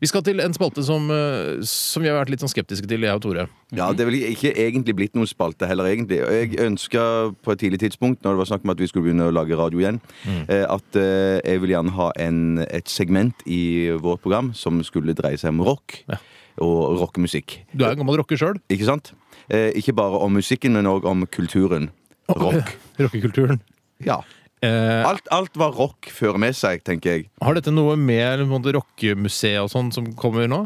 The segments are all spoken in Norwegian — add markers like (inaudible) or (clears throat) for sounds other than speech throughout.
Vi skal til en spalte som, eh, som vi har vært litt sånn skeptiske til, jeg og Tore. Ja, Det er vel ikke egentlig blitt noen spalte heller, egentlig. Jeg ønska på et tidlig tidspunkt, når det var snakk om at vi skulle begynne å lage radio igjen, mm. at eh, jeg vil gjerne ha en, et segment i vårt program som skulle dreie seg om rock Ja. og rockemusikk. Du er en gammel rocker sjøl. Ikke sant? Eh, ikke bare om musikken, men òg om kulturen. Rock. (laughs) Rockekulturen. Ja. Eh, Alt, alt var rock fører med seg, tenker jeg. har dette noe med måte, rockemuseet og sånn som kommer nå?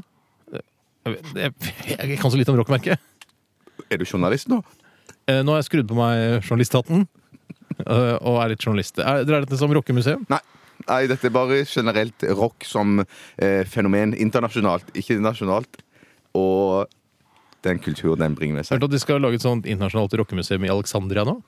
Jeg, jeg, jeg kan så litt om rock, merker jeg. Er du journalist nå? Eh, nå har jeg skrudd på meg journalisthatten eh, og er litt journalist. Er, er dette som om rockemuseum? Nei. Nei, dette er bare generelt rock som eh, fenomen internasjonalt, ikke nasjonalt. Og den kulturen den bringer med seg. Hørte at de skal lage et sånt internasjonalt rockemuseum i Alexandria nå?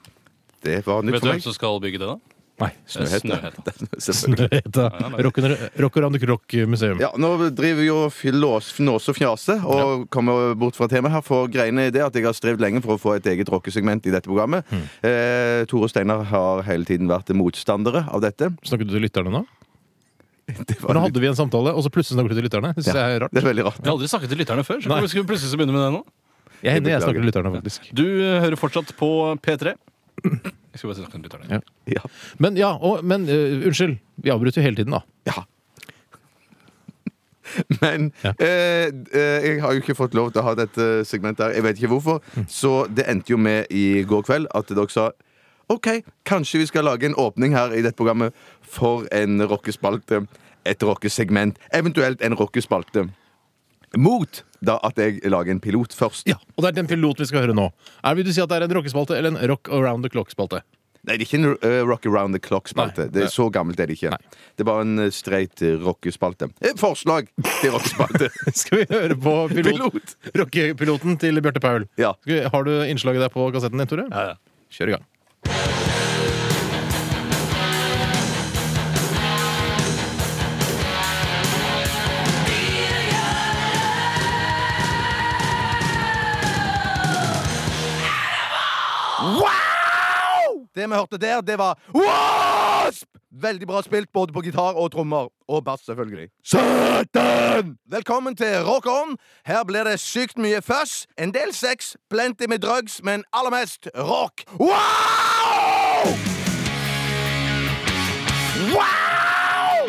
Det var nytt Vet du for hvem meg. som skal bygge det, da? Nei. Snøhette. Snøhetta. Rock-and-rock-museum. Ja, nå driver vi jo og flås- fnåser og fjaser og kommer bort fra temaet her. For greiene er det at jeg har strevd lenge for å få et eget rockesegment i dette programmet. Eh, Tore og Steinar har hele tiden vært motstandere av dette. Snakker du til lytterne nå? (laughs) Men nå hadde vi en samtale, og så plutselig snakket du til lytterne. Det synes jeg er rart. det er veldig rart. Jeg har aldri snakket til lytterne før. Så Nei. skulle plutselig begynne med det nå? Jeg hender jeg snakker til lytterne, faktisk. Du eh, hører fortsatt på P3. (clears throat) Jeg skal bare snakke til lytterne. Ja. Ja. Men ja, og, men eh, unnskyld. Vi avbryter jo hele tiden, da. ja. (laughs) Men Ja. eh, eh, jeg har jo ikke fått lov til å ha dette segmentet her. Jeg vet ikke hvorfor. Så det endte jo med i går kveld at dere sa OK, kanskje vi skal lage en åpning her i dette programmet for en rockespalte. Et rockesegment. Eventuelt en rockespalte. Mot da at jeg lager en pilot først. Ja, Og det er den piloten vi skal høre nå. Er, vil du si at det er en rockespalte eller en rock around the clock-spalte? Nei, det er ikke en uh, Rock Around the Clock-spalte. Det er Så gammelt er det ikke. Det er bare en uh, streit uh, rockespalte. Eh, Forslag til rockespalte! (laughs) Skal vi høre på pilot, Pilot. rockepiloten til Bjarte Paul? Ja. Vi, har du innslaget der på kassetten din, Tore? Ja, ja. Kjør i gang. Det vi hørte der, det var Wasp! Veldig bra spilt både på gitar og trommer. Og bass, selvfølgelig. Satan! Velkommen til Rock On. Her blir det sykt mye fuss, en del sex, plenty med drugs, men aller mest rock. Wow! Wow!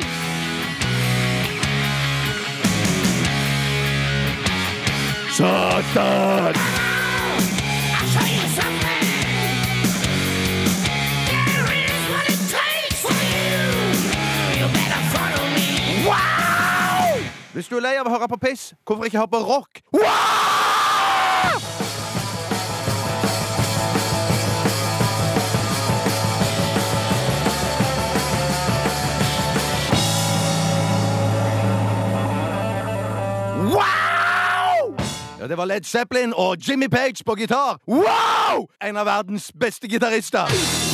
Satan! Hvis du er lei av å høre på piss, hvorfor ikke høre på rock? Wow! Ja, det var Led Zeppelin og Jimmy Page på gitar. Wow! En av verdens beste gitarister.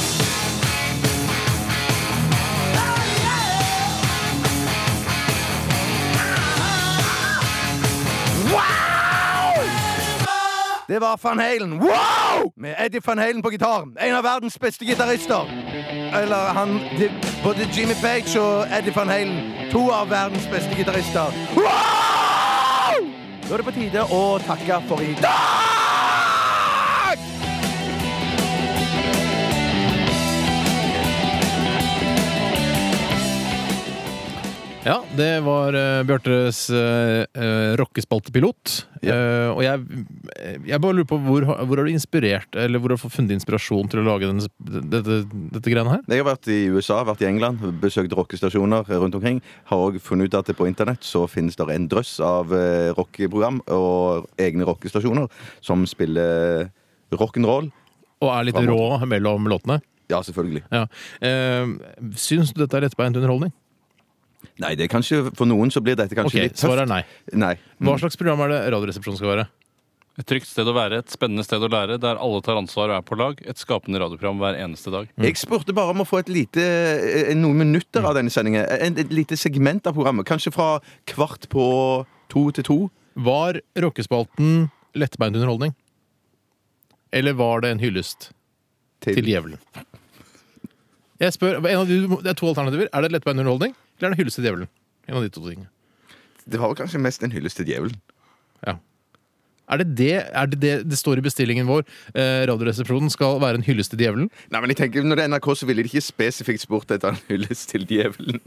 Det var Van Halen. Wow! Med Eddie Van Halen på gitar. En av verdens beste gitarister. Eller han de, Både Jimmy Page og Eddie Van Halen. To av verdens beste gitarister. Wow! Da er det på tide å takke for i dag! Ja, det var uh, Bjartes uh, rockespaltepilot. Eh, og jeg, jeg bare lurer på hvor, hvor har du inspirert Eller hvor har du funnet inspirasjon til å lage denne, dette, dette greiene her? Jeg har vært i USA, vært i England, besøkt rockestasjoner rundt omkring. Har òg funnet ut at det på internett så finnes det en drøss av uh, rockeprogram og egne rockestasjoner som spiller rock'n'roll. Og er litt rå mellom låtene? Ja, selvfølgelig. Ja. Uh, syns du dette er lettbeint underholdning? Nei, det er kanskje For noen så blir dette Ok, kanskje litt tøft. svaret er nei. Nei. Hva slags program er det Radioresepsjonen skal være? Et trygt sted å være, et spennende sted å lære, der alle tar ansvar og er på lag. Et skapende radioprogram hver eneste dag. Jeg spurte bare om å få et lite, eh, noen minutter av denne sendingen. En- Et lite segment av programmet. Kanskje fra kvart på to til to. Var rockespalten lettbeint underholdning? Eller var det en hyllest Til, til djevelen? Jeg spør, en av de, Det er to alternativer. Er det lettbeint underholdning, eller er det en hyllest til djevelen? En av de to tingene. Det var vel kanskje mest en hyllest til djevelen. Ja. Er det det, er det det det står i bestillingen vår? Eh, Radioresepsjonen skal være en hyllest til djevelen? Nei, men jeg tenker, Når det er NRK, så ville de ikke spesifikt spurt etter en hyllest til djevelen.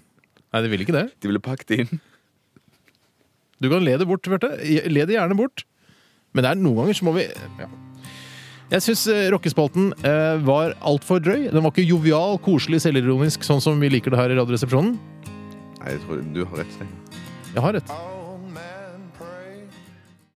Nei, det ville ikke det. De ville pakket det inn. Du kan le det bort, Bjarte. Le det gjerne bort. Men det er noen ganger så må vi ja. Jeg syns rockespalten eh, var altfor drøy. Den var ikke jovial, koselig, selvironisk, sånn som vi liker det her i Radioresepsjonen. Nei, jeg tror du har rett. Stein. Jeg har rett.